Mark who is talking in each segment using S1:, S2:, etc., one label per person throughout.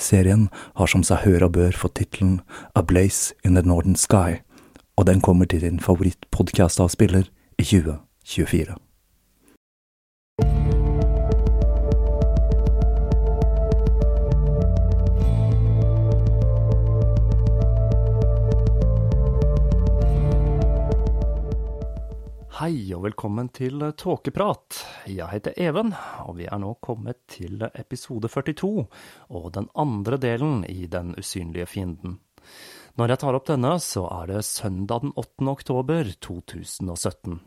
S1: Serien har som seg hør og bør fått tittelen A Blaze in the Northern Sky, og den kommer til din favorittpodkast-avspiller i 2024. Hei og velkommen til Tåkeprat. Jeg heter Even, og vi er nå kommet til episode 42, og den andre delen i Den usynlige fienden. Når jeg tar opp denne, så er det søndag den 8. oktober 2017.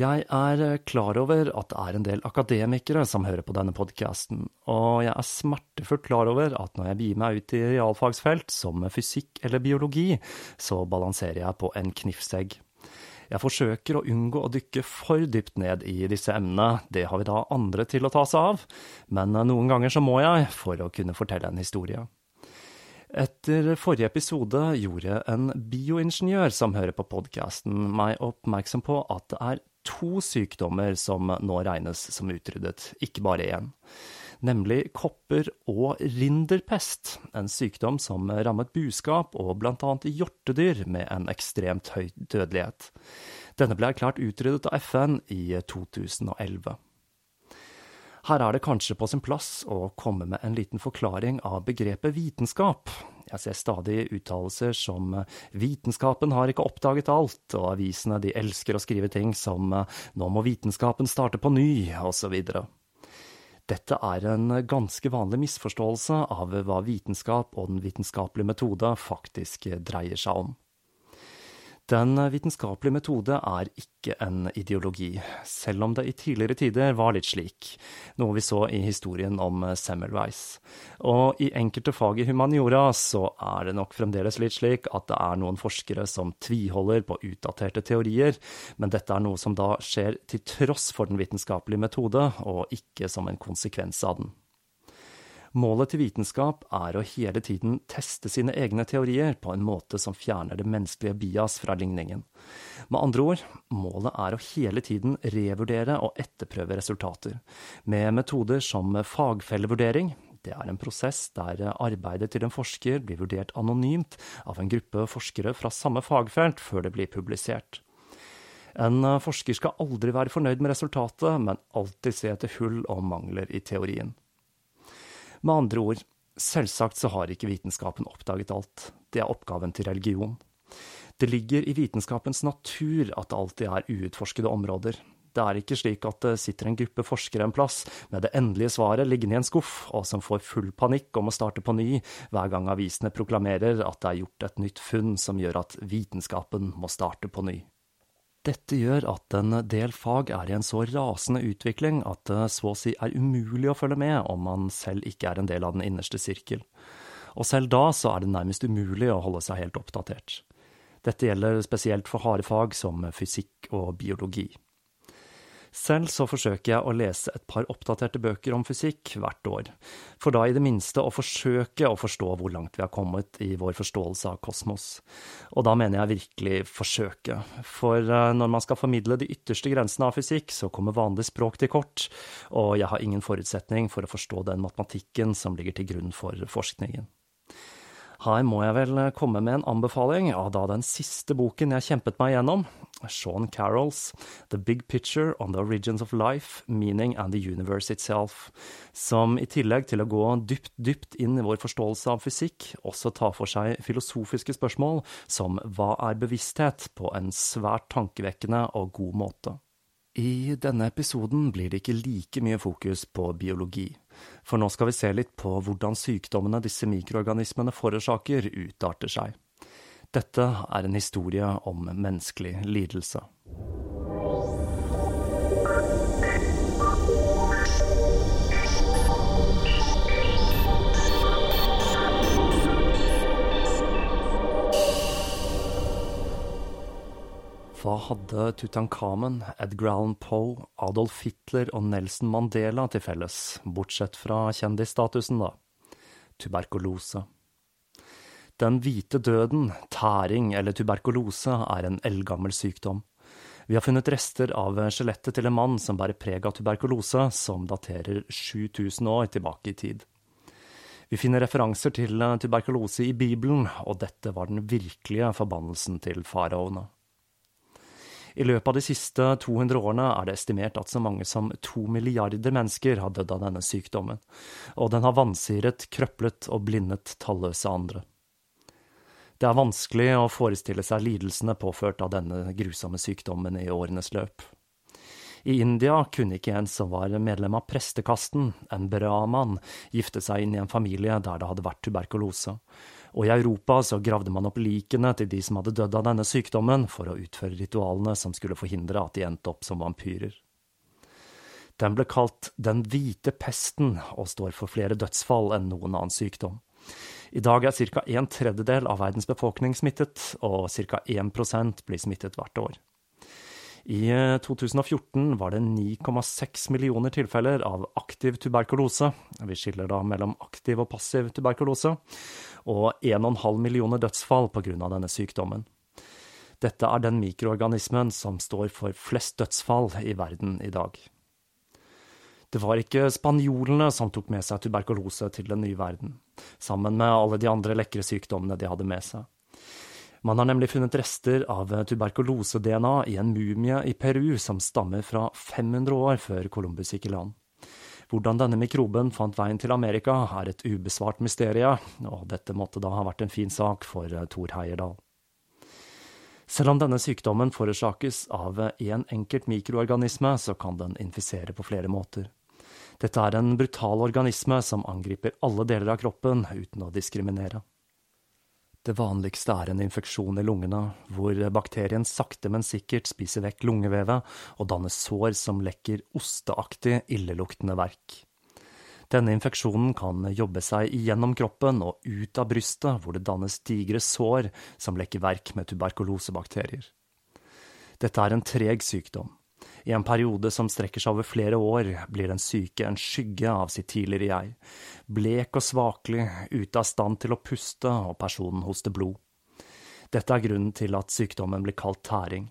S1: Jeg er klar over at det er en del akademikere som hører på denne podkasten, og jeg er smertefullt klar over at når jeg begir meg ut i realfagsfelt som fysikk eller biologi, så balanserer jeg på en knivsegg. Jeg forsøker å unngå å dykke for dypt ned i disse emnene, det har vi da andre til å ta seg av, men noen ganger så må jeg for å kunne fortelle en historie. Etter forrige episode gjorde en bioingeniør som hører på podkasten, meg oppmerksom på at det er to sykdommer som nå regnes som utryddet, ikke bare én nemlig kopper- og rinderpest, en sykdom som rammet buskap og annet hjortedyr med en ekstremt høy dødelighet. Denne ble erklært utryddet av FN i 2011. Her er det kanskje på sin plass å komme med en liten forklaring av begrepet vitenskap. Jeg ser stadig uttalelser som 'vitenskapen har ikke oppdaget alt', og avisene de elsker å skrive ting som 'nå må vitenskapen starte på ny', osv. Dette er en ganske vanlig misforståelse av hva vitenskap og den vitenskapelige metode faktisk dreier seg om. Den vitenskapelige metode er ikke en ideologi, selv om det i tidligere tider var litt slik, noe vi så i historien om Semmelweis. Og i enkelte fag i humaniora så er det nok fremdeles litt slik at det er noen forskere som tviholder på utdaterte teorier, men dette er noe som da skjer til tross for den vitenskapelige metode, og ikke som en konsekvens av den. Målet til vitenskap er å hele tiden teste sine egne teorier på en måte som fjerner det menneskelige bias fra ligningen. Med andre ord, målet er å hele tiden revurdere og etterprøve resultater, med metoder som fagfellevurdering. Det er en prosess der arbeidet til en forsker blir vurdert anonymt av en gruppe forskere fra samme fagfelt før det blir publisert. En forsker skal aldri være fornøyd med resultatet, men alltid se etter hull og mangler i teorien. Med andre ord, selvsagt så har ikke vitenskapen oppdaget alt. Det er oppgaven til religion. Det ligger i vitenskapens natur at det alltid er uutforskede områder. Det er ikke slik at det sitter en gruppe forskere en plass med det endelige svaret liggende i en skuff, og som får full panikk om å starte på ny hver gang avisene proklamerer at det er gjort et nytt funn som gjør at vitenskapen må starte på ny. Dette gjør at en del fag er i en så rasende utvikling at det så å si er umulig å følge med om man selv ikke er en del av den innerste sirkel. Og selv da så er det nærmest umulig å holde seg helt oppdatert. Dette gjelder spesielt for harde fag som fysikk og biologi. Selv så forsøker jeg å lese et par oppdaterte bøker om fysikk hvert år, for da i det minste å forsøke å forstå hvor langt vi har kommet i vår forståelse av kosmos. Og da mener jeg virkelig forsøke, for eh, når man skal formidle de ytterste grensene av fysikk, så kommer vanlig språk til kort, og jeg har ingen forutsetning for å forstå den matematikken som ligger til grunn for forskningen. Her må jeg vel komme med en anbefaling av da den siste boken jeg kjempet meg gjennom, Sean Carrolls The Big Picture on the Origins of Life, Meaning and the Universe Itself, som i tillegg til å gå dypt, dypt inn i vår forståelse av fysikk, også tar for seg filosofiske spørsmål som hva er bevissthet, på en svært tankevekkende og god måte. I denne episoden blir det ikke like mye fokus på biologi. For nå skal vi se litt på hvordan sykdommene disse mikroorganismene forårsaker, utarter seg. Dette er en historie om menneskelig lidelse. Hva hadde Tutankhamen, Edgar Allan Poe, Adolf Hitler og Nelson Mandela til felles, bortsett fra kjendisstatusen, da? Tuberkulose. Den hvite døden, tæring eller tuberkulose, er en eldgammel sykdom. Vi har funnet rester av skjelettet til en mann som bærer preg av tuberkulose, som daterer 7000 år tilbake i tid. Vi finner referanser til tuberkulose i Bibelen, og dette var den virkelige forbannelsen til faraoene. I løpet av de siste 200 årene er det estimert at så mange som to milliarder mennesker har dødd av denne sykdommen, og den har vansiret, krøplet og blindet talløse andre. Det er vanskelig å forestille seg lidelsene påført av denne grusomme sykdommen i årenes løp. I India kunne ikke en som var medlem av prestekasten, en brahman, gifte seg inn i en familie der det hadde vært tuberkulose, og i Europa så gravde man opp likene til de som hadde dødd av denne sykdommen, for å utføre ritualene som skulle forhindre at de endte opp som vampyrer. Den ble kalt den hvite pesten, og står for flere dødsfall enn noen annen sykdom. I dag er ca. en tredjedel av verdens befolkning smittet, og ca. 1% blir smittet hvert år. I 2014 var det 9,6 millioner tilfeller av aktiv tuberkulose. Vi skiller da mellom aktiv og passiv tuberkulose og 1,5 millioner dødsfall av denne sykdommen. Dette er den mikroorganismen som står for flest dødsfall i verden i dag. Det var ikke spanjolene som tok med seg tuberkulose til den nye verden, sammen med alle de andre lekre sykdommene de hadde med seg. Man har nemlig funnet rester av tuberkulose-DNA i en mumie i Peru som stammer fra 500 år før Columbus gikk i land. Hvordan denne mikroben fant veien til Amerika, er et ubesvart mysterium, og dette måtte da ha vært en fin sak for eh, Thor Heyerdahl. Selv om denne sykdommen forårsakes av én en enkelt mikroorganisme, så kan den infisere på flere måter. Dette er en brutal organisme som angriper alle deler av kroppen uten å diskriminere. Det vanligste er en infeksjon i lungene, hvor bakterien sakte, men sikkert spiser vekk lungevevet og danner sår som lekker osteaktig, illeluktende verk. Denne infeksjonen kan jobbe seg igjennom kroppen og ut av brystet, hvor det dannes digre sår som lekker verk med tuberkulosebakterier. Dette er en treg sykdom. I en periode som strekker seg over flere år, blir den syke en skygge av sitt tidligere jeg, blek og svakelig, ute av stand til å puste, og personen hoster blod. Dette er grunnen til at sykdommen blir kalt tæring.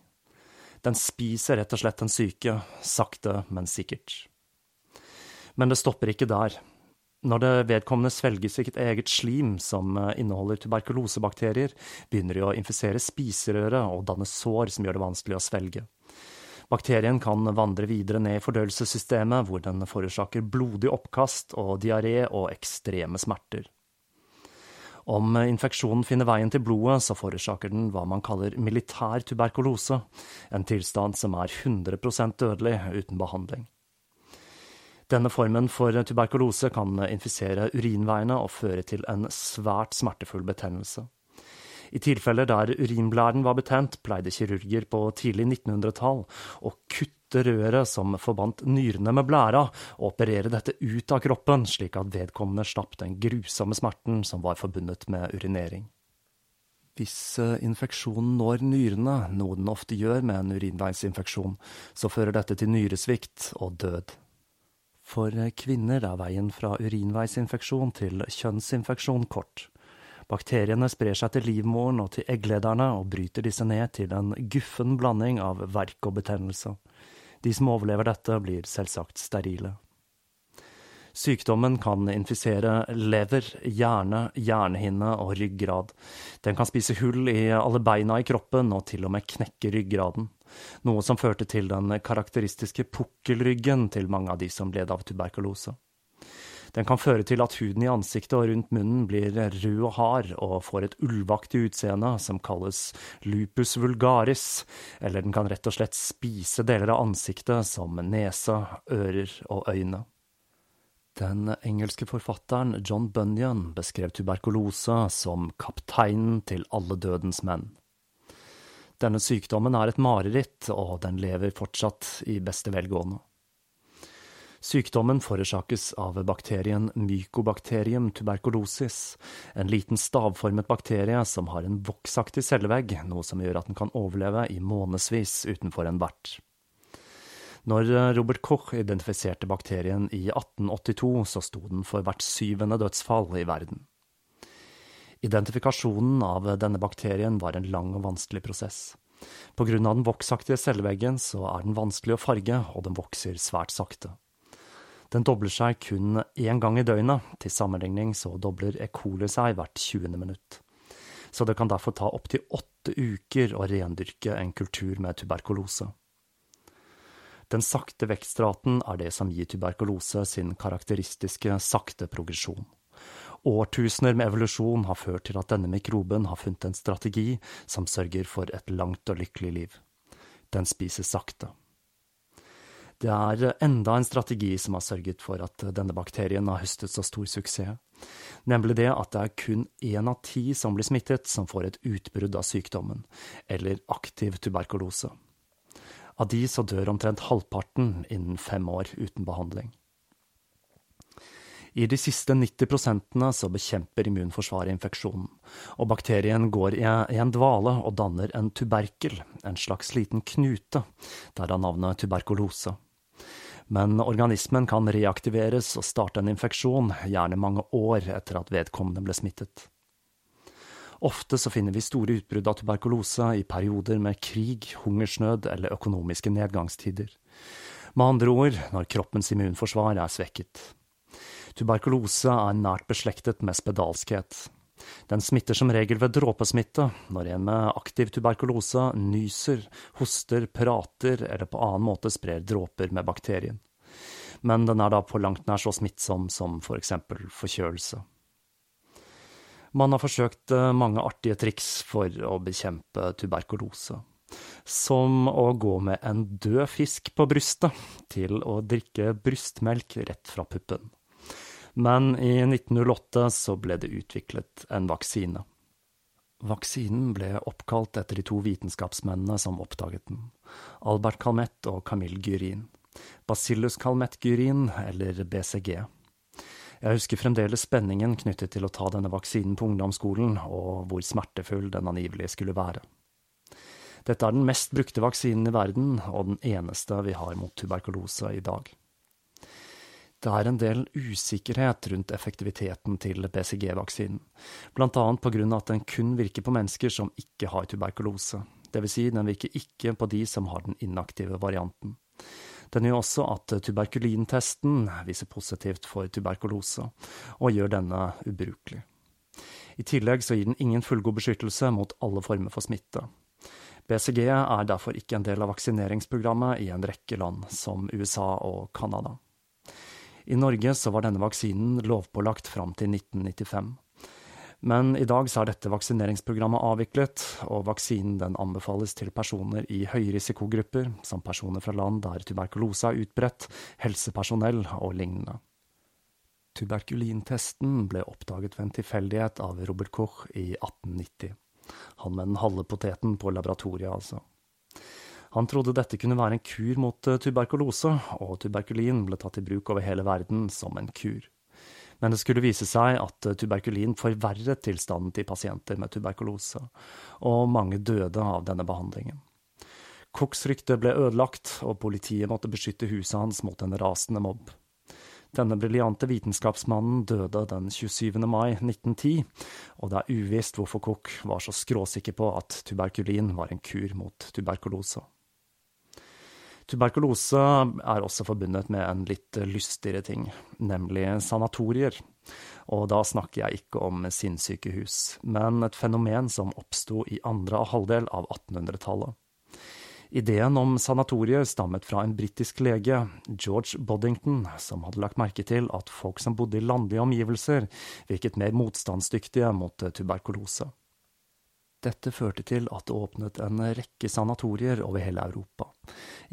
S1: Den spiser rett og slett den syke, sakte, men sikkert. Men det stopper ikke der. Når det vedkommende svelger sitt eget slim, som inneholder tuberkulosebakterier, begynner de å infisere spiserøret og danne sår som gjør det vanskelig å svelge. Bakterien kan vandre videre ned i fordøyelsessystemet, hvor den forårsaker blodig oppkast og diaré og ekstreme smerter. Om infeksjonen finner veien til blodet, så forårsaker den hva man kaller militær tuberkulose, en tilstand som er 100% dødelig uten behandling. Denne formen for tuberkulose kan infisere urinveiene og føre til en svært smertefull betennelse. I tilfeller der urinblæren var betent, pleide kirurger på tidlig 1900-tall å kutte røret som forbandt nyrene med blæra, og operere dette ut av kroppen, slik at vedkommende slapp den grusomme smerten som var forbundet med urinering. Hvis eh, infeksjonen når nyrene, noe den ofte gjør med en urinveisinfeksjon, så fører dette til nyresvikt og død. For kvinner er veien fra urinveisinfeksjon til kjønnsinfeksjon kort. Bakteriene sprer seg til livmoren og til egglederne og bryter disse ned til en guffen blanding av verk og betennelse. De som overlever dette, blir selvsagt sterile. Sykdommen kan infisere lever, hjerne, hjernehinne og ryggrad. Den kan spise hull i alle beina i kroppen og til og med knekke ryggraden noe som førte til den karakteristiske pukkelryggen til mange av de som led av tuberkulose. Den kan føre til at huden i ansiktet og rundt munnen blir rød og hard og får et ulvaktig utseende som kalles lupus vulgaris, eller den kan rett og slett spise deler av ansiktet som nese, ører og øyne. Den engelske forfatteren John Bunyan beskrev tuberkulose som kapteinen til alle dødens menn. Denne sykdommen er et mareritt, og den lever fortsatt i beste velgående. Sykdommen forårsakes av bakterien Mycobacterium tuberculosis, en liten stavformet bakterie som har en voksaktig cellevegg, noe som gjør at den kan overleve i månedsvis utenfor en vert. Når Robert Koch identifiserte bakterien i 1882, så sto den for hvert syvende dødsfall i verden. Identifikasjonen av denne bakterien var en lang og vanskelig prosess. Av den voksaktige celleveggen så er den vanskelig å farge, og den vokser svært sakte. Den dobler seg kun én gang i døgnet, til sammenligning så dobler E. coli seg hvert 20. minutt. Så det kan derfor ta opptil åtte uker å rendyrke en kultur med tuberkulose. Den sakte vekstraten er det som gir tuberkulose sin karakteristiske sakte progresjon. Årtusener med evolusjon har ført til at denne mikroben har funnet en strategi som sørger for et langt og lykkelig liv. Den spiser sakte. Det er enda en strategi som har sørget for at denne bakterien har høstet så stor suksess, nemlig det at det er kun én av ti som blir smittet, som får et utbrudd av sykdommen, eller aktiv tuberkulose. Av de så dør omtrent halvparten innen fem år uten behandling. I de siste 90 prosentene så bekjemper immunforsvaret infeksjonen, og bakterien går i en dvale og danner en tuberkel, en slags liten knute, derav navnet tuberkulose. Men organismen kan reaktiveres og starte en infeksjon, gjerne mange år etter at vedkommende ble smittet. Ofte så finner vi store utbrudd av tuberkulose i perioder med krig, hungersnød eller økonomiske nedgangstider. Med andre ord når kroppens immunforsvar er svekket. Tuberkulose er nært beslektet med spedalskhet. Den smitter som regel ved dråpesmitte, når en med aktiv tuberkulose nyser, hoster, prater eller på annen måte sprer dråper med bakterien. Men den er da på langt nær så smittsom som for eksempel forkjølelse. Man har forsøkt eh, mange artige triks for å bekjempe tuberkulose. Som å gå med en død fisk på brystet til å drikke brystmelk rett fra puppen men i 1908 så ble det utviklet en vaksine. Vaksinen ble oppkalt etter de to vitenskapsmennene som oppdaget den, Albert Calmette og Camille Gyrin. Bacillus Calmette Gyrin, eller BCG. Jeg husker fremdeles spenningen knyttet til å ta denne vaksinen på ungdomsskolen, og hvor smertefull den angivelig skulle være. Dette er den mest brukte vaksinen i verden, og den eneste vi har mot tuberkulose i dag. Det er en del usikkerhet rundt effektiviteten til BCG-vaksinen, grunn av at den kun virker på mennesker som ikke har tuberkulose, dvs. Si den virker ikke på de som har den inaktive varianten. Den gjør også at tuberkulintesten viser positivt for tuberkulose, og gjør denne ubrukelig. I tillegg så gir den ingen fullgod beskyttelse mot alle former for smitte. BCG er derfor ikke en del av vaksineringsprogrammet i en rekke land, som USA og Canada. I Norge så var denne vaksinen lovpålagt fram til 1995. Men i dag så er dette vaksineringsprogrammet avviklet, og vaksinen den anbefales til personer i høyrisikogrupper, som personer fra land der tuberkulose er utbredt, helsepersonell og lignende. Tuberkulintesten ble oppdaget ved en tilfeldighet av Robert Koch i 1890. Han med den halve poteten på laboratoriet, altså. Han trodde dette kunne være en kur mot eh, tuberkulose, og tuberkulin ble tatt i bruk over hele verden som en kur. Men det skulle vise seg at eh, tuberkulin forverret tilstanden til pasienter med tuberkulose, og mange døde av denne behandlingen. Cooks rykte ble ødelagt, og politiet måtte beskytte huset hans mot en rasende mobb. Denne briljante vitenskapsmannen døde den 27. mai 1910, og det er uvisst hvorfor Cook var så skråsikker på at tuberkulin var en kur mot tuberkulose. Tuberkulose er også forbundet med en litt lystigere ting, nemlig sanatorier. Og da snakker jeg ikke om sinnssykehus, men et fenomen som oppsto i andre halvdel av 1800-tallet. Ideen om sanatorier stammet fra en britisk lege, George Boddington, som hadde lagt merke til at folk som bodde i landlige omgivelser, virket mer motstandsdyktige mot tuberkulose. Dette førte til at det åpnet en rekke sanatorier over hele Europa,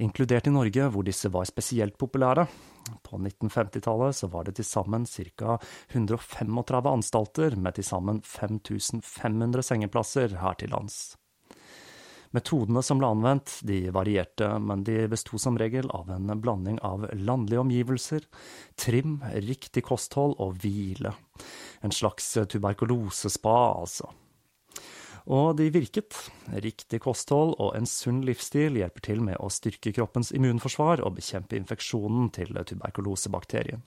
S1: inkludert i Norge, hvor disse var spesielt populære. På 1950-tallet så var det til sammen ca. 135 anstalter med til sammen 5500 sengeplasser her til lands. Metodene som ble anvendt, de varierte, men de besto som regel av en blanding av landlige omgivelser, trim, riktig kosthold og hvile. En slags tuberkulosespa, altså. Og de virket. Riktig kosthold og en sunn livsstil hjelper til med å styrke kroppens immunforsvar og bekjempe infeksjonen til tuberkulosebakterien.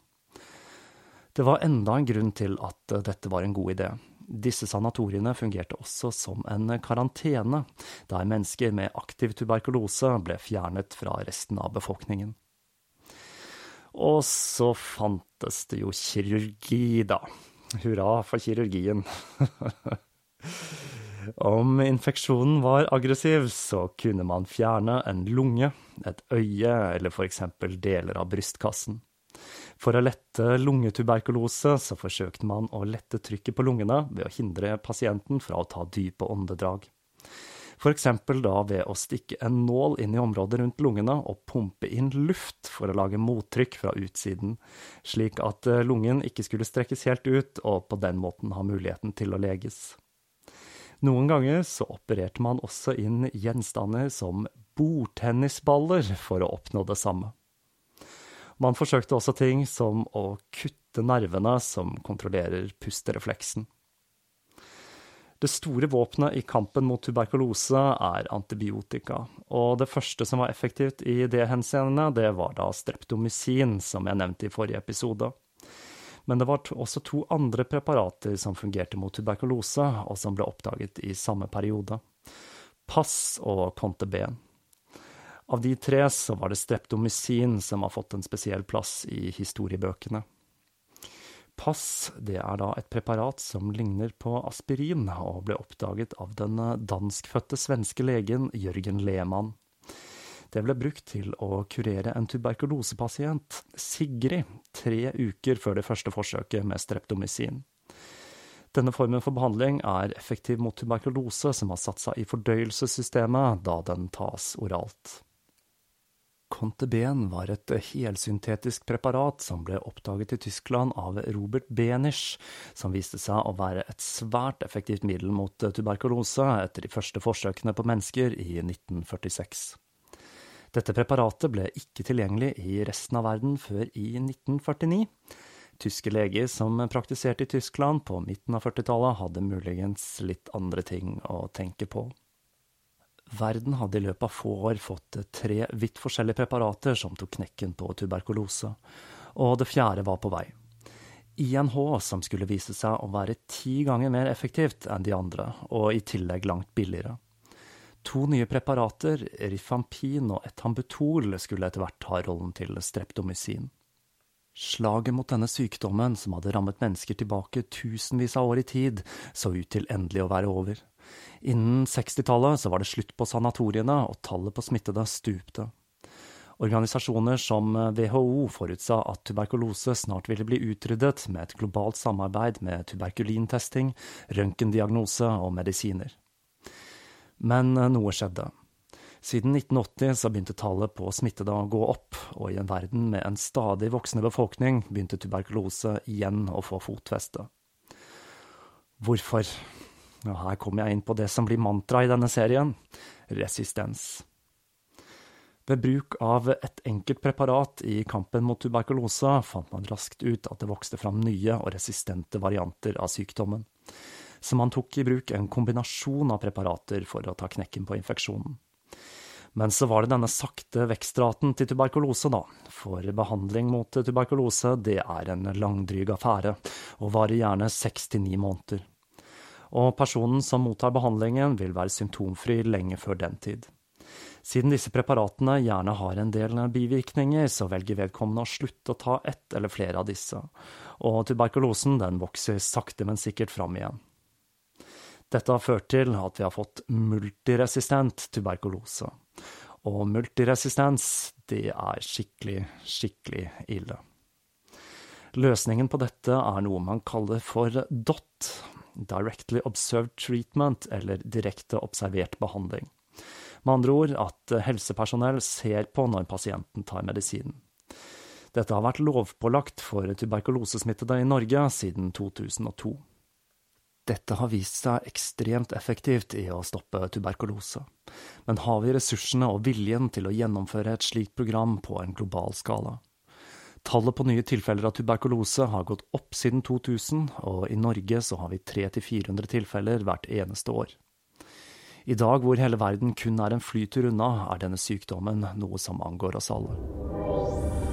S1: Det var enda en grunn til at dette var en god idé. Disse sanatoriene fungerte også som en karantene, der mennesker med aktiv tuberkulose ble fjernet fra resten av befolkningen. Og så fantes det jo kirurgi, da. Hurra for kirurgien. Om infeksjonen var aggressiv, så kunne man fjerne en lunge, et øye eller eksempel deler av brystkassen. For å lette lungetuberkulose så forsøkte man å lette trykket på lungene ved å hindre pasienten fra å ta dype åndedrag. Eksempel da ved å stikke en nål inn i området rundt lungene og pumpe inn luft for å lage mottrykk fra utsiden, slik at lungen ikke skulle strekkes helt ut og på den måten ha muligheten til å leges. Noen ganger så opererte man også inn gjenstander som bordtennisballer for å oppnå det samme. Man forsøkte også ting som å kutte nervene som kontrollerer pusterefleksen. Det store våpenet i kampen mot tuberkulose er antibiotika, og det første som var effektivt i det henseende, det var da streptomycin, som jeg nevnte i forrige episode. Men det var også to andre preparater som fungerte mot tuberkulose, og som ble oppdaget i samme periode. Pass og Conteben. Av de tre så var det streptomycin som har fått en spesiell plass i historiebøkene. Pass det er da et preparat som ligner på aspirin, og ble oppdaget av den danskfødte svenske legen Jørgen Lehmann. Det ble brukt til å kurere en tuberkulosepasient, Sigrid, tre uker før det første forsøket med streptomycin. Denne formen for behandling er effektiv mot tuberkulose som har satt seg i fordøyelsessystemet da den tas oralt. Conteben var et helsyntetisk preparat som ble oppdaget i Tyskland av Robert Benisch, som viste seg å være et svært effektivt middel mot tuberkulose etter de første forsøkene på mennesker i 1946. Dette preparatet ble ikke tilgjengelig i resten av verden før i 1949. Tyske leger som praktiserte i Tyskland på midten av 40-tallet, hadde muligens litt andre ting å tenke på. Verden hadde i løpet av få år fått tre vidt forskjellige preparater som tok knekken på tuberkulose, og det fjerde var på vei. INH, som skulle vise seg å være ti ganger mer effektivt enn de andre, og i tillegg langt billigere. To nye preparater, rifampin og etambutol, skulle etter hvert ta rollen til streptomycin. Slaget mot denne sykdommen, som hadde rammet mennesker tilbake tusenvis av år i tid, så ut til endelig å være over. Innen 60-tallet så var det slutt på sanatoriene, og tallet på smittede stupte. Organisasjoner som WHO forutsa at tuberkulose snart ville bli utryddet med et globalt samarbeid med tuberkulintesting, røntgendiagnose og medisiner. Men noe skjedde. Siden 1980 så begynte tallet på smittede å gå opp, og i en verden med en stadig voksende befolkning begynte tuberkulose igjen å få fotfeste. Hvorfor? Og her kommer jeg inn på det som blir mantra i denne serien resistens. Ved bruk av et enkelt preparat i kampen mot tuberkulose fant man raskt ut at det vokste fram nye og resistente varianter av sykdommen, så man tok i bruk en kombinasjon av preparater for å ta knekken på infeksjonen. Men så var det denne sakte vekstraten til tuberkulose, da, for behandling mot tuberkulose det er en langdryg affære, og varer gjerne seks til ni måneder og personen som mottar behandlingen vil være symptomfri lenge før den tid. Siden disse preparatene gjerne har en del bivirkninger, så velger vedkommende å slutte å ta ett eller flere av disse, og tuberkulosen den vokser sakte, men sikkert fram igjen. Dette har ført til at vi har fått multiresistent tuberkulose, og multiresistens, det er skikkelig, skikkelig ille. Løsningen på dette er noe man kaller for DOT, Directly Observed Treatment, eller direkte observert behandling. Med andre ord at helsepersonell ser på når pasienten tar medisinen. Dette har vært lovpålagt for tuberkulosesmittede i Norge siden 2002. Dette har vist seg ekstremt effektivt i å stoppe tuberkulose. Men har vi ressursene og viljen til å gjennomføre et slikt program på en global skala? Tallet på nye tilfeller av tuberkulose har gått opp siden 2000, og i Norge så har vi 300-400 tilfeller hvert eneste år. I dag hvor hele verden kun er en flytur unna, er denne sykdommen noe som angår oss alle.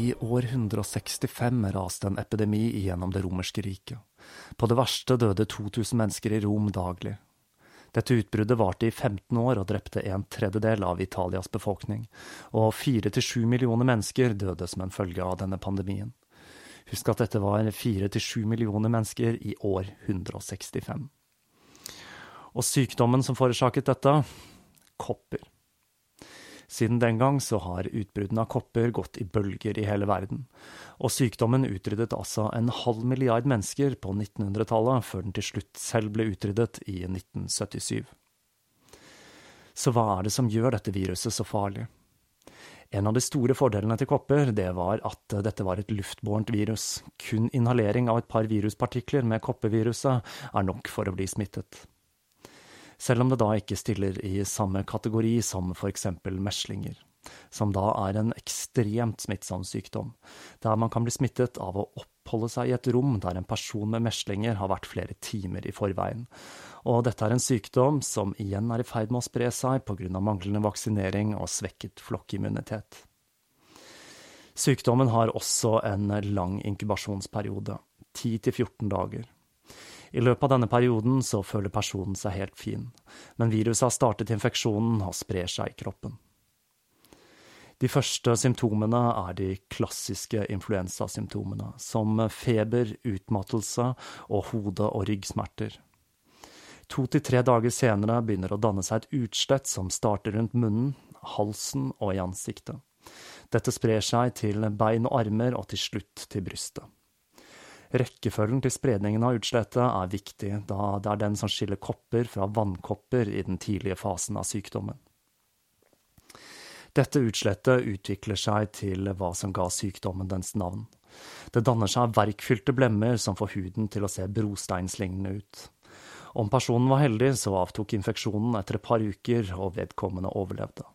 S1: I år 165 raste en epidemi gjennom det romerske riket. På det verste døde 2000 mennesker i Rom daglig. Dette utbruddet varte i 15 år og drepte en tredjedel av Italias befolkning, og fire til sju millioner mennesker døde som en følge av denne pandemien. Husk at dette var fire til sju millioner mennesker i år 165. Og sykdommen som forårsaket dette? Kopper. Siden den gang så har utbruddene av kopper gått i bølger i hele verden, og sykdommen utryddet altså en halv milliard mennesker på 1900-tallet, før den til slutt selv ble utryddet i 1977. Så hva er det som gjør dette viruset så farlig? En av de store fordelene til kopper det var at dette var et luftbårent virus. Kun inhalering av et par viruspartikler med kopperviruset er nok for å bli smittet selv om det da ikke stiller i samme kategori som eksempel meslinger, som da er en ekstremt smittsom sykdom, der man kan bli smittet av å oppholde seg i et rom der en person med meslinger har vært flere timer i forveien. Og dette er en sykdom som igjen er i ferd med å spre seg av manglende vaksinering og svekket flokkimmunitet. Sykdommen har også en lang inkubasjonsperiode, 10-14 dager. I løpet av denne perioden så føler personen seg helt fin, men viruset har startet infeksjonen og sprer seg i kroppen. De første symptomene er de klassiske influensasymptomene, som feber, utmattelse og hode- og ryggsmerter. To til tre dager senere begynner å danne seg et utslett som starter rundt munnen, halsen og i ansiktet. Dette sprer seg til bein og armer og til slutt til brystet. Rekkefølgen til spredningen av utslettet er viktig, da det er den som skiller kopper fra vannkopper i den tidlige fasen av sykdommen. Dette utslettet utvikler seg til hva som ga sykdommen dens navn. Det danner seg verkfylte blemmer som får huden til å se brosteinslignende ut. Om personen var heldig, så avtok infeksjonen etter et par uker, og vedkommende overlevde.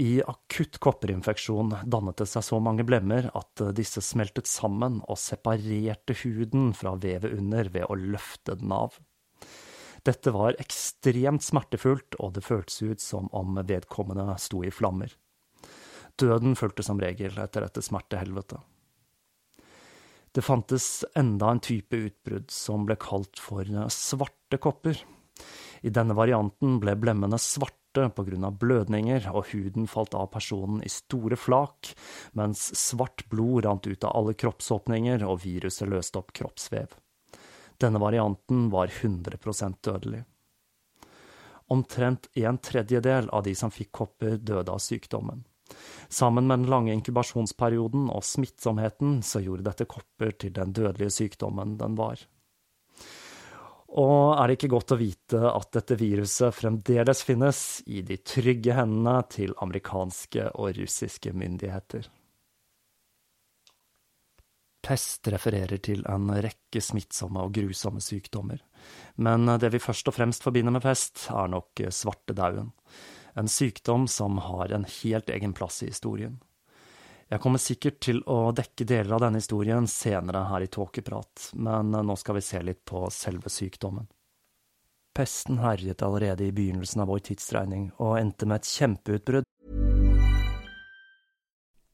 S1: I akutt kopperinfeksjon dannet det seg så mange blemmer at disse smeltet sammen og separerte huden fra vevet under ved å løfte den av. Dette var ekstremt smertefullt, og det føltes ut som om vedkommende sto i flammer. Døden fulgte som regel etter dette smertehelvetet. Det fantes enda en type utbrudd som ble kalt for svarte kopper. I denne varianten ble blemmene svarte grunn av blødninger, og huden falt av personen i store flak, mens svart blod rant ut av alle kroppsåpninger og viruset løste opp kroppsvev. Denne varianten var 100% dødelig. Omtrent en tredjedel av de som fikk kopper, døde av sykdommen. Sammen med den lange inkubasjonsperioden og smittsomheten så gjorde dette kopper til den dødelige sykdommen den var. Og er det ikke godt å vite at dette viruset fremdeles finnes i de trygge hendene til amerikanske og russiske myndigheter? Pest refererer til en rekke smittsomme og grusomme sykdommer, men det vi først og fremst forbinder med pest, er nok svartedauden en sykdom som har en helt egen plass i historien. Jeg kommer sikkert til å dekke deler av denne historien senere her i Tåkeprat, men nå skal vi se litt på selve sykdommen. Pesten herjet allerede i begynnelsen av vår tidsregning, og endte med et kjempeutbrudd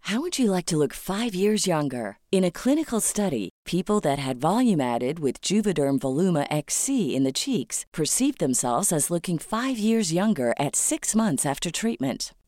S2: How would you like to look five years younger? In a clinical study, people that had volume added with Juvederm Voluma XC in the cheeks perceived themselves as looking five years younger at six months after treatment.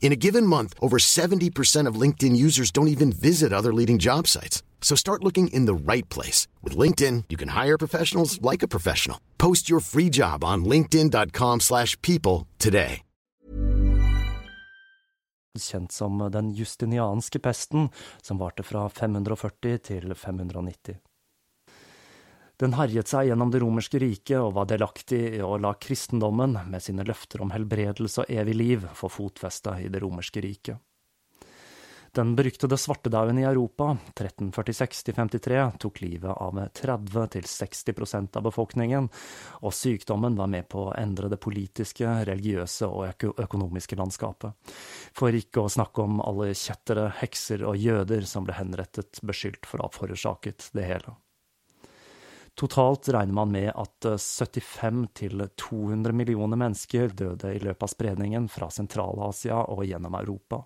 S3: In a given month, over 70% of LinkedIn users don't even visit other leading job sites. So start looking in the right place. With LinkedIn, you can hire professionals like a professional. Post your free job on linkedin.com slash people today.
S1: Kjent som den justinianske pesten, som varte fra 540 til 590. Den herjet seg gjennom det romerske riket og var delaktig i å la kristendommen, med sine løfter om helbredelse og evig liv, få fotfeste i det romerske riket. Den beryktede svartedauden i Europa, 1346–53, tok livet av 30–60% av befolkningen, og sykdommen var med på å endre det politiske, religiøse og økonomiske landskapet. For ikke å snakke om alle kjettere, hekser og jøder som ble henrettet beskyldt for å ha forårsaket det hele. Totalt regner man med at 75–200 millioner mennesker døde i løpet av spredningen fra Sentral-Asia og gjennom Europa.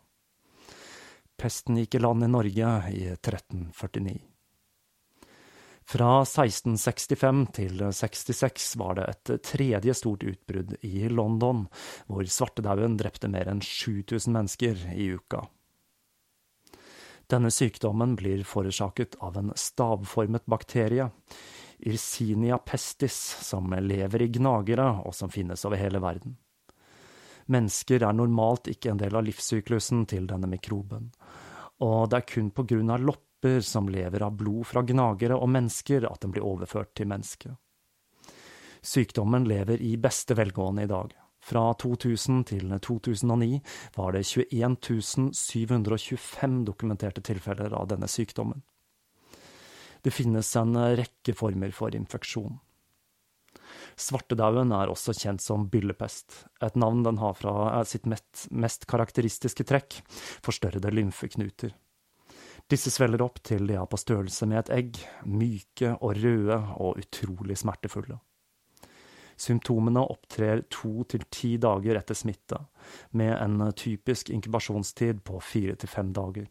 S1: Pesten gikk i land i Norge i 1349. Fra 1665 til 66 var det et tredje stort utbrudd i London, hvor svartedauden drepte mer enn 7000 mennesker i uka. Denne sykdommen blir forårsaket av en stavformet bakterie, Irsinia pestis, som lever i gnagere, og som finnes over hele verden. Mennesker er normalt ikke en del av livssyklusen til denne mikroben, og det er kun på grunn av lopper som lever av blod fra gnagere og mennesker at den blir overført til mennesket. Sykdommen lever i beste velgående i dag. Fra 2000 til 2009 var det 21 725 dokumenterte tilfeller av denne sykdommen. Det finnes en rekke former for infeksjon. Svartedauden er også kjent som byllepest, et navn den har fra sitt mest karakteristiske trekk, forstørrede lymfeknuter. Disse svelger opp til de er på størrelse med et egg, myke og røde og utrolig smertefulle. Symptomene opptrer to til ti dager etter smitte, med en typisk inkubasjonstid på fire til fem dager.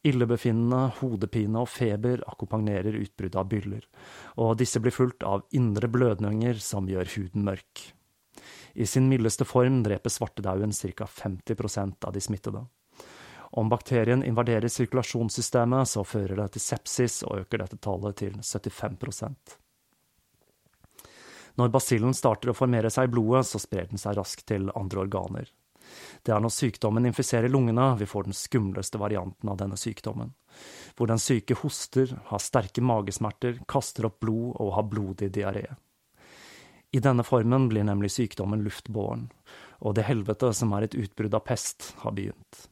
S1: Illebefinnende, hodepine og feber akkompagnerer utbruddet av byller, og disse blir fulgt av indre blødninger som gjør huden mørk. I sin mildeste form dreper svartedauden ca. 50% av de smittede. Om bakterien invaderer sirkulasjonssystemet, så fører det til sepsis og øker dette tallet til 75 Når basillen starter å formere seg i blodet, så sprer den seg raskt til andre organer. Det er når sykdommen infiserer lungene vi får den skumleste varianten av denne sykdommen, hvor den syke hoster, har sterke magesmerter, kaster opp blod og har blodig diaré. I denne formen blir nemlig sykdommen luftbåren, og det helvete som er et utbrudd av pest, har begynt.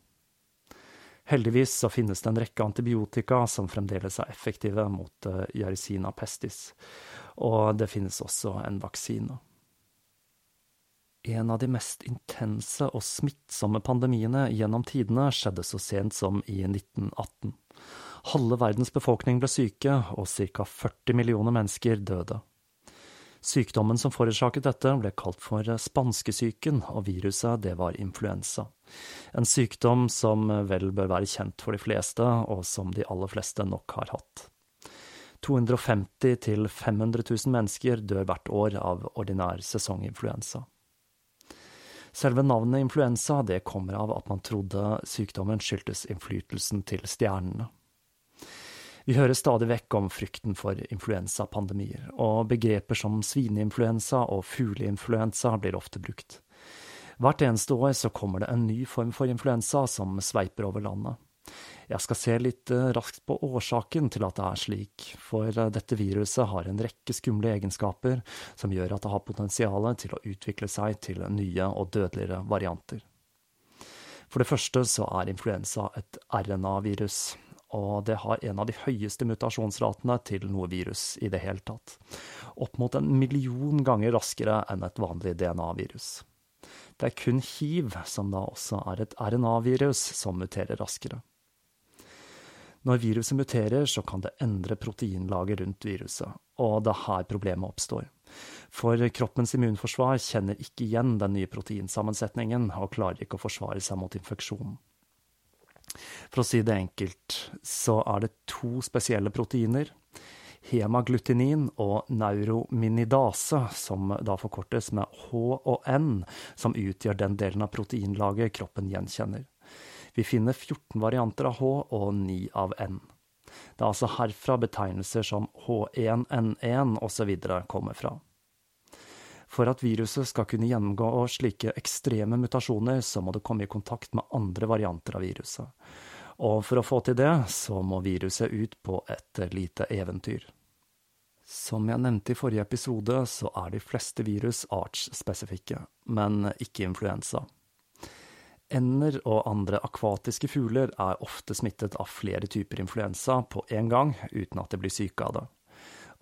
S1: Heldigvis så finnes det en rekke antibiotika som fremdeles er effektive mot uh, eh, Yersinia pestis, og det finnes også en vaksine. En av de mest intense og smittsomme pandemiene gjennom tidene skjedde så sent som i 1918. Halve verdens befolkning ble syke, og ca. 40 millioner mennesker døde. Sykdommen som forårsaket dette, ble kalt for spanskesyken, og viruset det var influensa. En sykdom som vel bør være kjent for de fleste, og som de aller fleste nok har hatt. 250 000-500 000 mennesker dør hvert år av ordinær sesonginfluensa. Selve navnet influensa det kommer av at man trodde sykdommen skyldtes innflytelsen til stjernene. Vi hører stadig vekk om frykten for influensapandemier, og begreper som svineinfluensa og fugleinfluensa blir ofte brukt. Hvert eneste år så kommer det en ny form for influensa som sveiper over landet. Jeg skal se litt eh, raskt på årsaken til at det er slik, for eh, dette viruset har en rekke skumle egenskaper som gjør at det har potensial til å utvikle seg til nye og dødeligere varianter. For det første så er influensa et RNA-virus, og det har en av de høyeste mutasjonsratene til noe virus i det hele tatt. Opp mot en million ganger raskere enn et vanlig DNA-virus. Det er kun hiv, som da også er et RNA-virus, som muterer raskere. Når viruset muterer, så kan det endre proteinlaget rundt viruset, og det er her problemet oppstår. For kroppens immunforsvar kjenner ikke igjen den nye proteinsammensetningen og klarer ikke å forsvare seg mot infeksjonen. For å si det enkelt, så er det to spesielle proteiner, hemaglutinin og neurominidase, som da forkortes med H og N, som utgjør den delen av proteinlaget kroppen gjenkjenner. Vi finner 14 varianter av H og 9 av N. Det er altså herfra betegnelser som H1N1 osv. kommer fra. For at viruset skal kunne gjennomgå slike ekstreme mutasjoner, så må det komme i kontakt med andre varianter av viruset. Og for å få til det, så må viruset ut på et lite eventyr. Som jeg nevnte i forrige episode, så er de fleste virus artsspesifikke, men ikke influensa. Ender og andre akvatiske fugler er ofte smittet av flere typer influensa på en gang, uten at de blir syke av det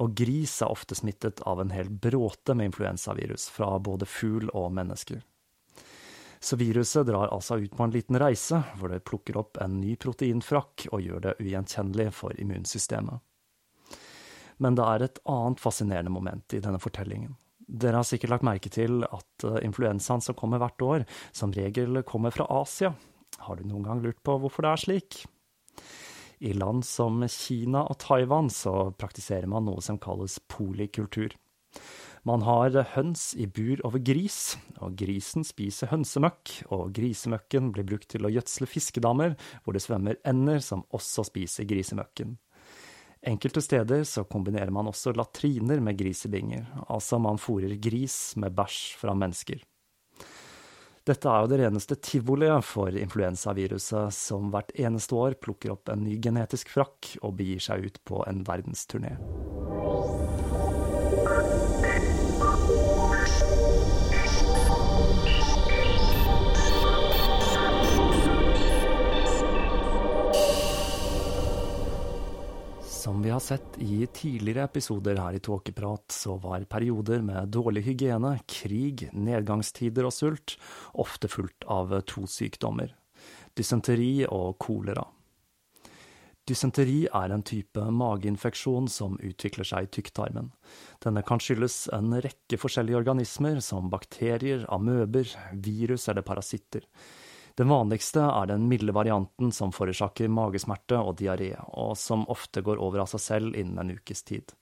S1: og gris er ofte smittet av en hel bråte med influensavirus fra både fugl og mennesker. Så viruset drar altså ut på en liten reise, hvor det plukker opp en ny proteinfrakk og gjør det ugjenkjennelig for immunsystemet. Men det er et annet fascinerende moment i denne fortellingen. Dere har sikkert lagt merke til at eh, influensaen som kommer hvert år, som regel kommer fra Asia. Har du noen gang lurt på hvorfor det er slik? I land som Kina og Taiwan så praktiserer man noe som kalles polikultur. Man har høns i bur over gris, og grisen spiser hønsemøkk, og grisemøkken blir brukt til å gjødsle fiskedammer, hvor det svømmer ender som også spiser grisemøkken. Enkelte steder så kombinerer man også latriner med grisebinger, altså man fôrer gris med bæsj fra mennesker. Dette er jo det reneste tivoliet for influensaviruset, som hvert eneste år plukker opp en ny genetisk frakk og begir seg ut på en verdensturné. Har sett i tidligere episoder her i Tåkeprat, så var perioder med dårlig hygiene, krig, nedgangstider og sult ofte fulgt av to sykdommer – dysenteri og kolera. Dysenteri er en type mageinfeksjon som utvikler seg i tykktarmen. Denne kan skyldes en rekke forskjellige organismer, som bakterier, amøber, virus eller parasitter. Den vanligste er den milde varianten som forårsaker magesmerte og diaré, og som ofte går over av seg selv innen en ukes tid.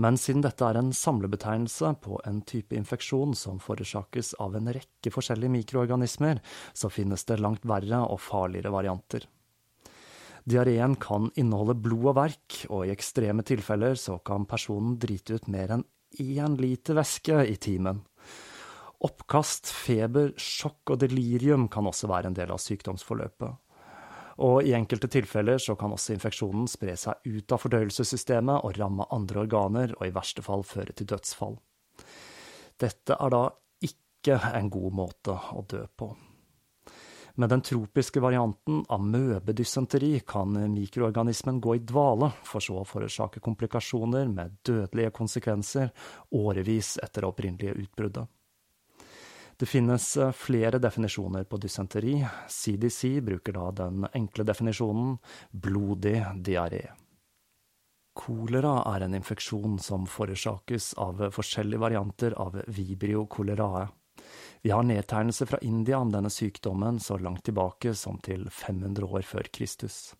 S1: Men siden dette er en samlebetegnelse på en type infeksjon som forårsakes av en rekke forskjellige mikroorganismer, så finnes det langt verre og farligere varianter. Diareen kan inneholde blod og verk, og i ekstreme tilfeller så kan personen drite ut mer enn én liter væske i timen. Oppkast, feber, sjokk og delirium kan også være en del av sykdomsforløpet. Og i enkelte tilfeller så kan også infeksjonen spre seg ut av fordøyelsessystemet og ramme andre organer, og i verste fall føre til dødsfall. Dette er da ikke en god måte å dø på. Med den tropiske varianten amøbedysenteri kan mikroorganismen gå i dvale, for så å forårsake komplikasjoner med dødelige konsekvenser årevis etter det opprinnelige utbruddet. Det finnes eh, flere definisjoner på dysenteri. CDC bruker da den enkle definisjonen blodig diaré. Kolera er en infeksjon som forårsakes av forskjellige varianter av vibrio cholerae. Vi har nedtegnelser fra India om denne sykdommen så langt tilbake som til 500 år før Kristus.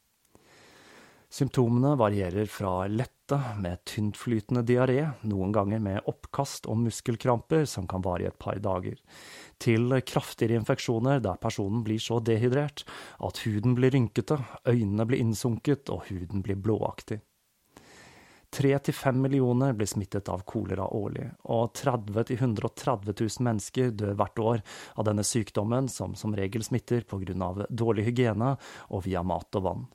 S1: Symptomene varierer fra lette, med tyntflytende diaré, noen ganger med oppkast og muskelkramper som kan vare i et par dager, til kraftigere infeksjoner der personen blir så dehydrert at huden blir rynkete, øynene blir innsunket og huden blir blåaktig. Tre til fem millioner blir smittet av kolera årlig, og 30 000-130 000 mennesker dør hvert år av denne sykdommen, som som regel smitter av dårlig hygiene og via mat og vann.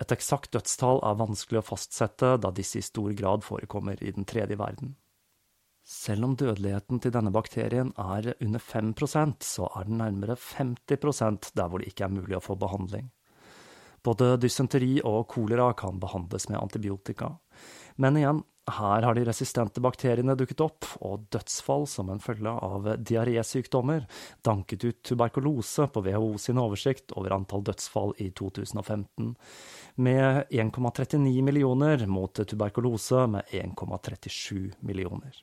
S1: Et eksakt dødstall er vanskelig å fastsette, da disse i stor grad forekommer i den tredje verden. Selv om dødeligheten til denne bakterien er under 5% så er den nærmere 50 der hvor det ikke er mulig å få behandling. Både dysenteri og kolera kan behandles med antibiotika. Men igjen, her har de resistente bakteriene dukket opp, og dødsfall som en følge av diarésykdommer danket ut tuberkulose på WHO sin oversikt over antall dødsfall i 2015, med 1,39 millioner mot tuberkulose med 1,37 millioner.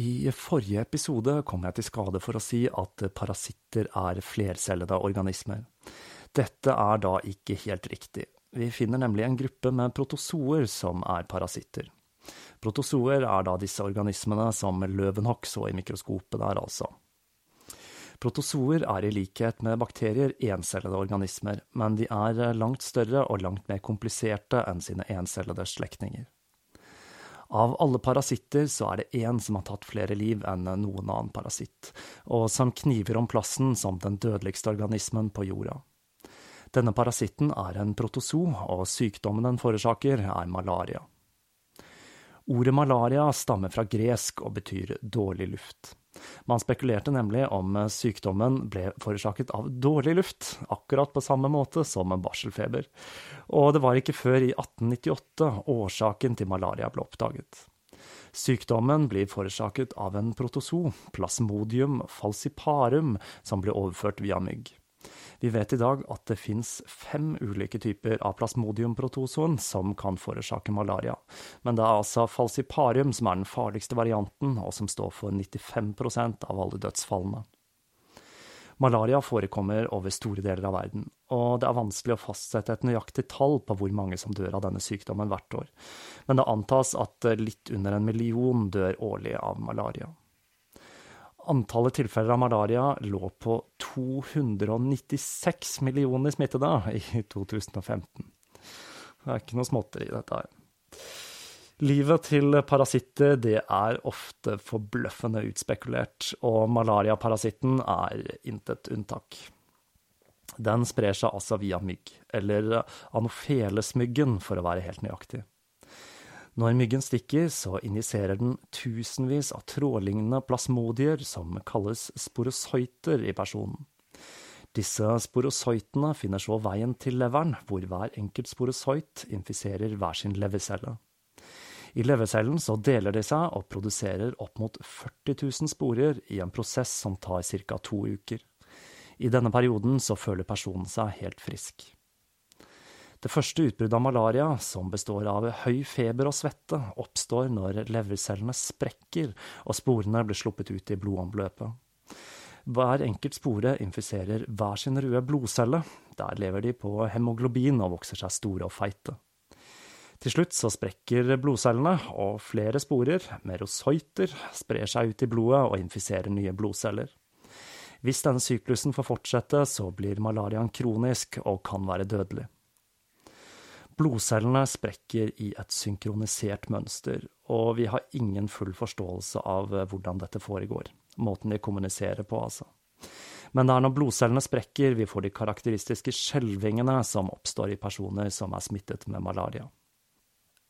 S1: I forrige episode kom jeg til skade for å si at parasitter er flercellede organismer. Dette er da ikke helt riktig. Vi finner nemlig en gruppe med protozoer som er parasitter. Protozoer er da disse organismene som Løvenhokk så i mikroskopet der, altså. Protozoer er i likhet med bakterier encellede organismer, men de er langt større og langt mer kompliserte enn sine encellede slektninger. Av alle parasitter så er det én som har tatt flere liv enn noen annen parasitt, og som kniver om plassen som den dødeligste organismen på jorda. Denne parasitten er en protozoo, og sykdommen den forårsaker, er malaria. Ordet malaria stammer fra gresk og betyr dårlig luft. Man spekulerte nemlig om sykdommen ble forårsaket av dårlig luft, akkurat på samme måte som barselfeber, og det var ikke før i 1898 årsaken til malaria ble oppdaget. Sykdommen blir forårsaket av en protozoo, plasmodium falciparum, som ble overført via mygg. Vi vet i dag at det fins fem ulike typer av plasmodiumprotozoen som kan forårsake malaria, men det er altså falsiparium som er den farligste varianten, og som står for 95% av alle dødsfallene. Malaria forekommer over store deler av verden, og det er vanskelig å fastsette et nøyaktig tall på hvor mange som dør av denne sykdommen hvert år, men det antas at litt under en million dør årlig av malaria. Antallet tilfeller av malaria lå på 296 millioner smittede i 2015. Det er ikke noe småtteri, dette her. Livet til parasitter det er ofte forbløffende utspekulert, og malariaparasitten er intet unntak. Den sprer seg altså via mygg, eller anofelesmyggen for å være helt nøyaktig. Når myggen stikker, så injiserer den tusenvis av trådlignende plasmodier som kalles sporosoiter i personen. Disse sporosoitene finner så veien til leveren, hvor hver enkelt sporosoit infiserer hver sin levercelle. I levercellen så deler de seg og produserer opp mot 40 000 sporer i en prosess som tar ca. to uker. I denne perioden så føler personen seg helt frisk. Det første utbruddet av malaria, som består av høy feber og svette, oppstår når levercellene sprekker og sporene blir sluppet ut i blodomløpet. Hver enkelt spore infiserer hver sin røde blodcelle. Der lever de på hemoglobin og vokser seg store og feite. Til slutt så sprekker blodcellene, og flere sporer, merosoiter, sprer seg ut i blodet og infiserer nye blodceller. Hvis denne syklusen får fortsette, så blir malariaen kronisk og kan være dødelig. Blodcellene sprekker i et synkronisert mønster, og vi har ingen full forståelse av hvordan dette foregår. Måten de kommuniserer på, altså. Men det er når blodcellene sprekker vi får de karakteristiske skjelvingene som oppstår i personer som er smittet med malaria.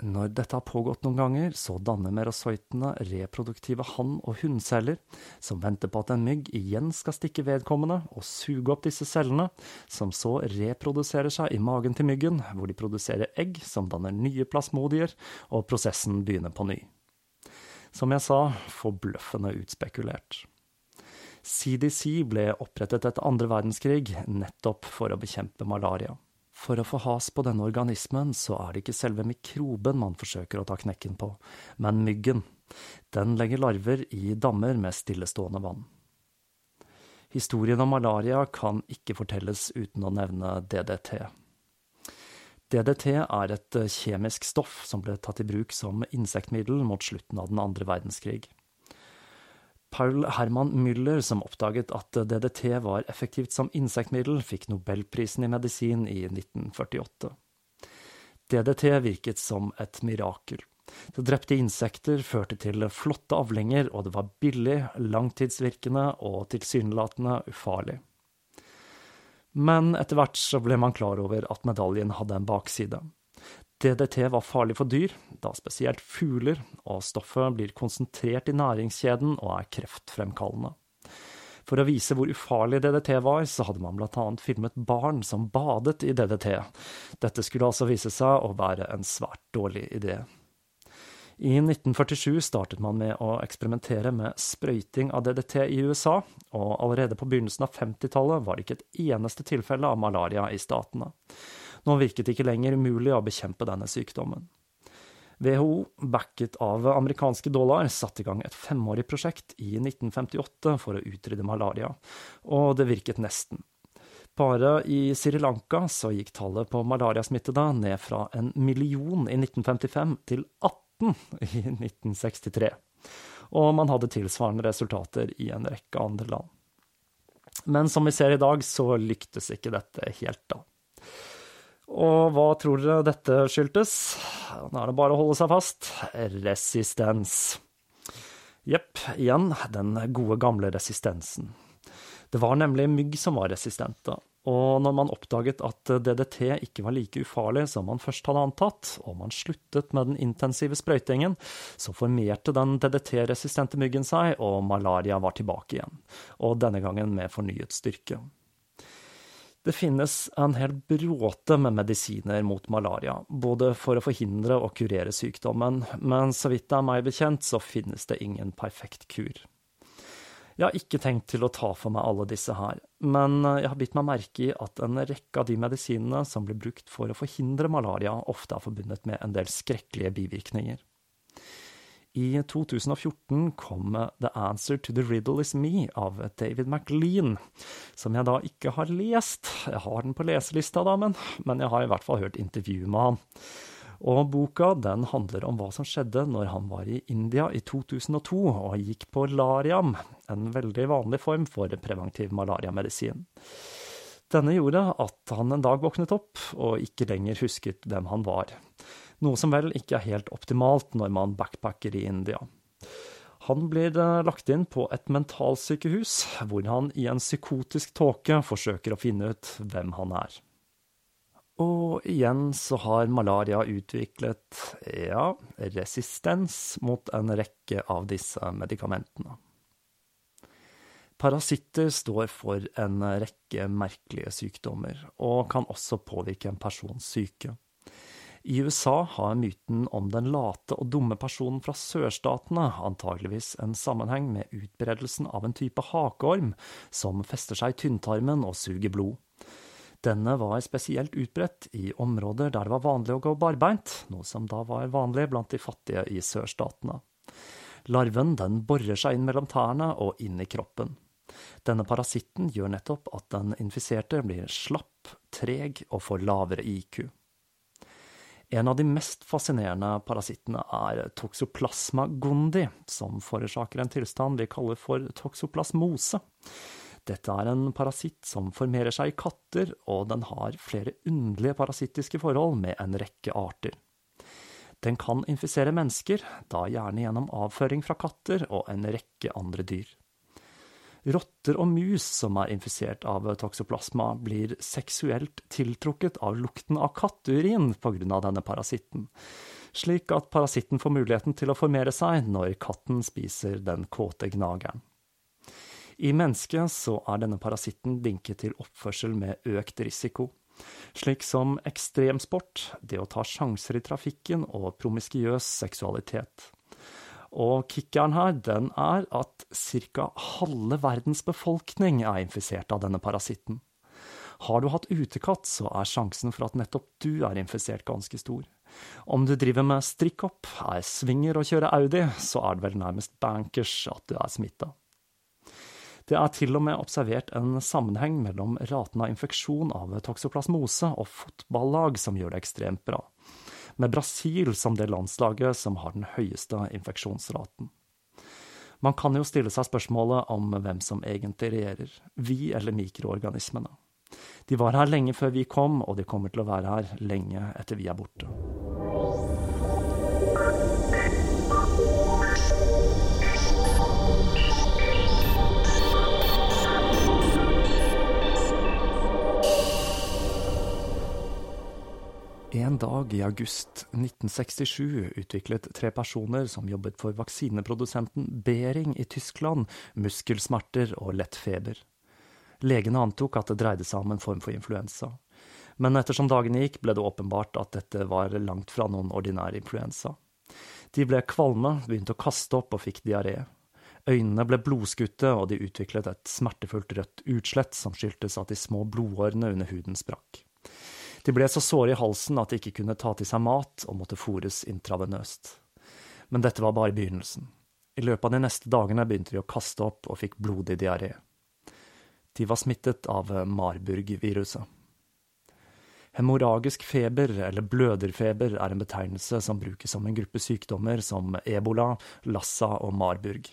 S1: Når dette har pågått noen ganger, så danner merosoitene reproduktive hann- og hunnceller, som venter på at en mygg igjen skal stikke vedkommende og suge opp disse cellene, som så reproduserer seg i magen til myggen, hvor de produserer egg som danner nye plasmodier, og prosessen begynner på ny. Som jeg sa, forbløffende utspekulert. CDC ble opprettet etter andre verdenskrig nettopp for å bekjempe malaria. For å få has på denne organismen, så er det ikke selve mikroben man forsøker å ta knekken på, men myggen. Den legger larver i dammer med stillestående vann. Historien om malaria kan ikke fortelles uten å nevne DDT. DDT er et kjemisk stoff som ble tatt i bruk som insektmiddel mot slutten av den andre verdenskrig. Paul Herman Müller, som oppdaget at DDT var effektivt som insektmiddel, fikk nobelprisen i medisin i 1948. DDT virket som et mirakel. Det drepte insekter, førte til flotte avlinger, og det var billig, langtidsvirkende og tilsynelatende ufarlig. Men etter hvert så ble man klar over at medaljen hadde en bakside. DDT var farlig for dyr, da spesielt fugler, og stoffet blir konsentrert i næringskjeden og er kreftfremkallende. For å vise hvor ufarlig DDT var, så hadde man annet filmet barn som badet i DDT. Dette skulle altså vise seg å være en svært dårlig idé. I 1947 startet man med å eksperimentere med sprøyting av DDT i USA, og allerede på begynnelsen av 50-tallet var det ikke et eneste tilfelle av malaria i statene. Nå virket det ikke lenger umulig å bekjempe denne sykdommen. WHO, backet av amerikanske dollar, satte i gang et femårig prosjekt i 1958 for å utrydde malaria, og det virket nesten. Bare i Sri Lanka så gikk tallet på malariasmittede ned fra en million i 1955 til 18 i 1963. Og man hadde tilsvarende resultater i en rekke andre land. Men som vi ser i dag, så lyktes ikke dette helt, da. Og hva tror dere dette skyldtes? Nå er det bare å holde seg fast. Resistens. Jepp, igjen den gode, gamle resistensen. Det var nemlig mygg som var resistente, og når man oppdaget at DDT ikke var like ufarlig som man først hadde antatt, og man sluttet med den intensive sprøytingen, så formerte den DDT-resistente myggen seg, og malaria var tilbake igjen, og denne gangen med fornyet styrke. Det finnes en hel bråte med medisiner mot malaria, både for å forhindre og kurere sykdommen, men så vidt det er meg bekjent, så finnes det ingen perfekt kur. Jeg har ikke tenkt til å ta for meg alle disse her, men jeg har bitt meg merke i at en rekke av de medisinene som blir brukt for å forhindre malaria, ofte er forbundet med en del skrekkelige bivirkninger. I 2014 kom The Answer to the Riddle Is Me av David McLean, som jeg da ikke har lest. Jeg har den på leselista, da, men, men jeg har i hvert fall hørt intervju med han. Og boka den handler om hva som skjedde når han var i India i 2002 og gikk på lariam, en veldig vanlig form for preventiv malariamedisin. Denne gjorde at han en dag våknet opp og ikke lenger husket hvem han var noe som vel ikke er helt optimalt når man backpacker i India. Han blir eh, lagt inn på et mentalsykehus, hvor han i en psykotisk tåke forsøker å finne ut hvem han er. Og igjen så har malaria utviklet, ja, resistens mot en rekke av disse medikamentene. Parasitter står for en rekke merkelige sykdommer, og kan også påvirke en persons syke. I USA har myten om den late og dumme personen fra sørstatene antageligvis en sammenheng med utbredelsen av en type hakeorm som fester seg i tynntarmen og suger blod. Denne var spesielt utbredt i områder der det var vanlig å gå barbeint, noe som da var vanlig blant de fattige i sørstatene. Larven den borer seg inn mellom tærne og inn i kroppen. Denne parasitten gjør nettopp at den infiserte blir slapp, treg og får lavere IQ. En av de mest fascinerende parasittene er toxoplasma gondi, som forårsaker en tilstand vi kaller for toxoplasmose. Dette er en parasitt som formerer seg i katter, og den har flere underlige parasittiske forhold med en rekke arter. Den kan infisere mennesker, da gjerne gjennom avføring fra katter og en rekke andre dyr. Rotter og mus som er infisert av toksoplasma, blir seksuelt tiltrukket av lukten av katteurin pga. denne parasitten, slik at parasitten får muligheten til å formere seg når katten spiser den kåte gnageren. I mennesket så er denne parasitten linket til oppførsel med økt risiko, slik som ekstremsport, det å ta sjanser i trafikken og promiskiøs seksualitet. Og kickeren her, den er at ca. halve verdens befolkning er infisert av denne parasitten. Har du hatt utekatt, så er sjansen for at nettopp du er infisert ganske stor. Om du driver med strikk-opp, er swinger og kjører Audi, så er det vel nærmest bankers at du er smitta. Det er til og med observert en sammenheng mellom raten av infeksjon av toksoplasmose og fotballag som gjør det ekstremt bra med Brasil som det landslaget som har den høyeste infeksjonsraten. Man kan jo stille seg spørsmålet om hvem som egentlig regjerer, vi eller mikroorganismene. De var her lenge før vi kom, og de kommer til å være her lenge etter vi er borte. En dag i august 1967 utviklet tre personer som jobbet for vaksineprodusenten Behring i Tyskland, muskelsmerter og lett feber. Legene antok at det dreide seg om en form for influensa. Men ettersom dagene gikk, ble det åpenbart at dette var langt fra noen ordinær influensa. De ble kvalme, begynte å kaste opp og fikk diaré. Øynene ble blodskutte, og de utviklet et smertefullt rødt utslett som skyldtes at de små blodårene under huden sprakk. De ble så såre i halsen at de ikke kunne ta til seg mat og måtte fôres intravenøst. Men dette var bare begynnelsen. I løpet av de neste dagene begynte de å kaste opp og fikk blodig diaré. De var smittet av Marburg-viruset. Hemoragisk feber, eller bløderfeber, er en betegnelse som brukes om en gruppe sykdommer som ebola, lassa og Marburg.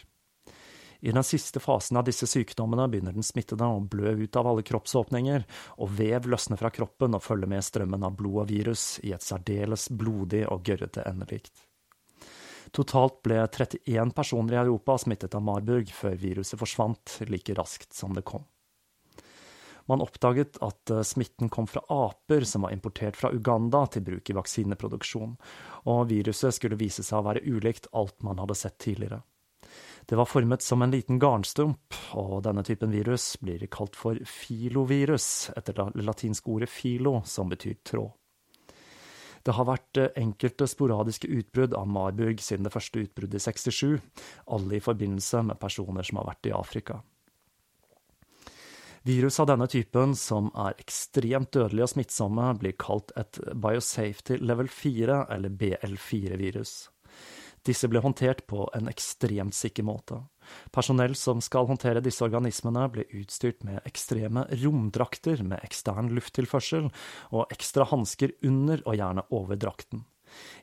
S1: I den siste fasen av disse sykdommene begynner den smittede å blø ut av alle kroppsåpninger, og vev løsner fra kroppen og følger med strømmen av blod og virus i et særdeles blodig og gørrete endelikt. Totalt ble 31 personer i Europa smittet av Marburg før viruset forsvant like raskt som det kom. Man oppdaget at eh, smitten kom fra aper som var importert fra Uganda til bruk i vaksineproduksjon, og viruset skulle vise seg å være ulikt alt man hadde sett tidligere. Det var formet som en liten garnstump, og denne typen virus blir kalt for filovirus, etter det latinske ordet filo, som betyr tråd. Det har vært eh, enkelte sporadiske utbrudd av Marburg siden det første utbruddet i 67, alle i forbindelse med personer som har vært i Afrika. Virus av denne typen, som er ekstremt dødelige og smittsomme, blir kalt et biosafety level 4, eller BL4-virus. Disse ble håndtert på en ekstremt sikker måte. Personell som skal håndtere disse organismene, ble utstyrt med ekstreme romdrakter med ekstern lufttilførsel, og ekstra hansker under og gjerne over drakten.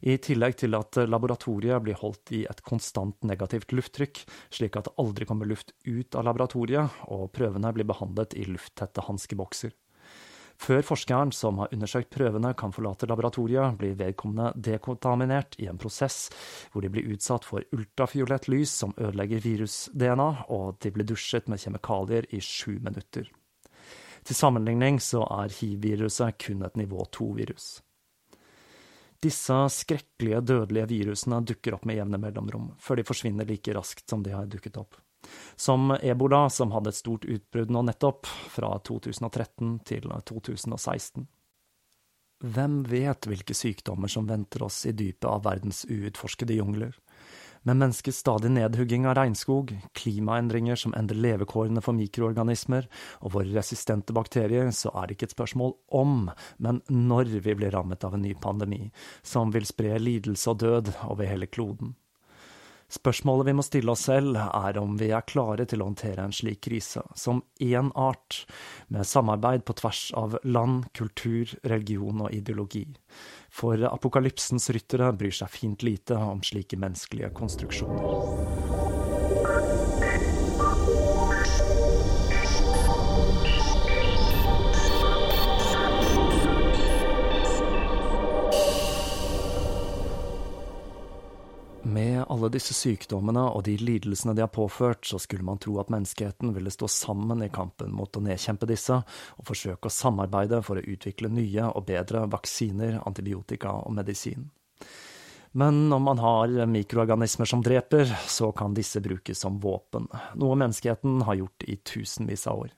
S1: I tillegg til at laboratoriet blir holdt i et konstant negativt lufttrykk, slik at det aldri kommer luft ut av laboratoriet, og prøvene blir behandlet i lufttette hanskebokser. Før forskeren som har undersøkt prøvene kan forlate laboratoriet, blir vedkommende dekontaminert i en prosess hvor de blir utsatt for ultrafiolett lys som ødelegger virus-DNA, og de blir dusjet med kjemikalier i sju minutter. Til sammenligning så er hiv-viruset kun et nivå 2-virus. Disse skrekkelige, dødelige virusene dukker opp med jevne mellomrom, før de forsvinner like raskt som de har dukket opp som ebola, som hadde et stort utbrudd nå nettopp, fra 2013 til 2016. Hvem vet hvilke sykdommer som venter oss i dypet av verdens uutforskede jungler? Med menneskets stadig nedhugging av regnskog, klimaendringer som endrer levekårene for mikroorganismer, og våre resistente bakterier, så er det ikke et spørsmål om, men når vi blir rammet av en ny pandemi, som vil spre lidelse og død over hele kloden. Spørsmålet vi må stille oss selv, er om vi er klare til å håndtere en slik krise, som én art, med samarbeid på tvers av land, kultur, religion og ideologi. For apokalypsens ryttere bryr seg fint lite om slike menneskelige konstruksjoner. Med alle disse sykdommene og de lidelsene de har påført, så skulle man tro at menneskeheten ville stå sammen i kampen mot å nedkjempe disse, og forsøke å samarbeide for å utvikle nye og bedre vaksiner, antibiotika og medisin. Men når man har mikroorganismer som dreper, så kan disse brukes som våpen, noe menneskeheten har gjort i tusenvis av år.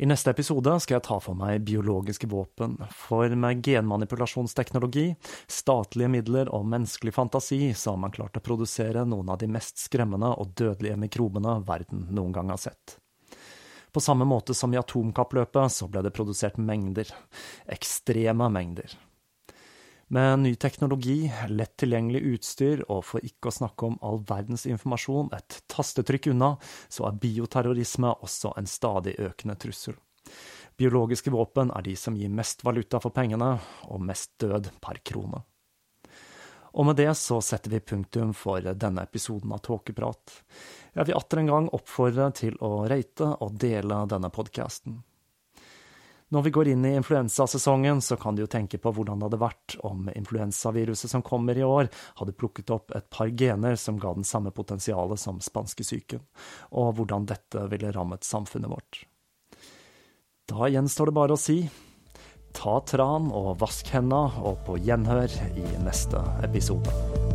S1: I neste episode skal jeg ta for meg biologiske våpen, for med genmanipulasjonsteknologi, statlige midler og menneskelig fantasi så har man klart å produsere noen av de mest skremmende og dødelige mikrobene verden noen gang har sett. På samme måte som i atomkappløpet så ble det produsert mengder, ekstreme mengder. Med ny teknologi, lett tilgjengelig utstyr og for ikke å snakke om all verdens informasjon et tastetrykk unna, så er bioterrorisme også en stadig økende trussel. Biologiske våpen er de som gir mest valuta for pengene, og mest død per krone. Og med det så setter vi punktum for denne episoden av Tåkeprat. Jeg vil atter en gang oppfordre til å rate og dele denne podkasten. Når vi går inn i influensasesongen, så kan du jo tenke på hvordan det hadde vært om influensaviruset som kommer i år, hadde plukket opp et par gener som ga den samme potensialet som spanskesyken, og hvordan dette ville rammet samfunnet vårt. Da gjenstår det bare å si ta tran og vask henda, og på gjenhør i neste episode.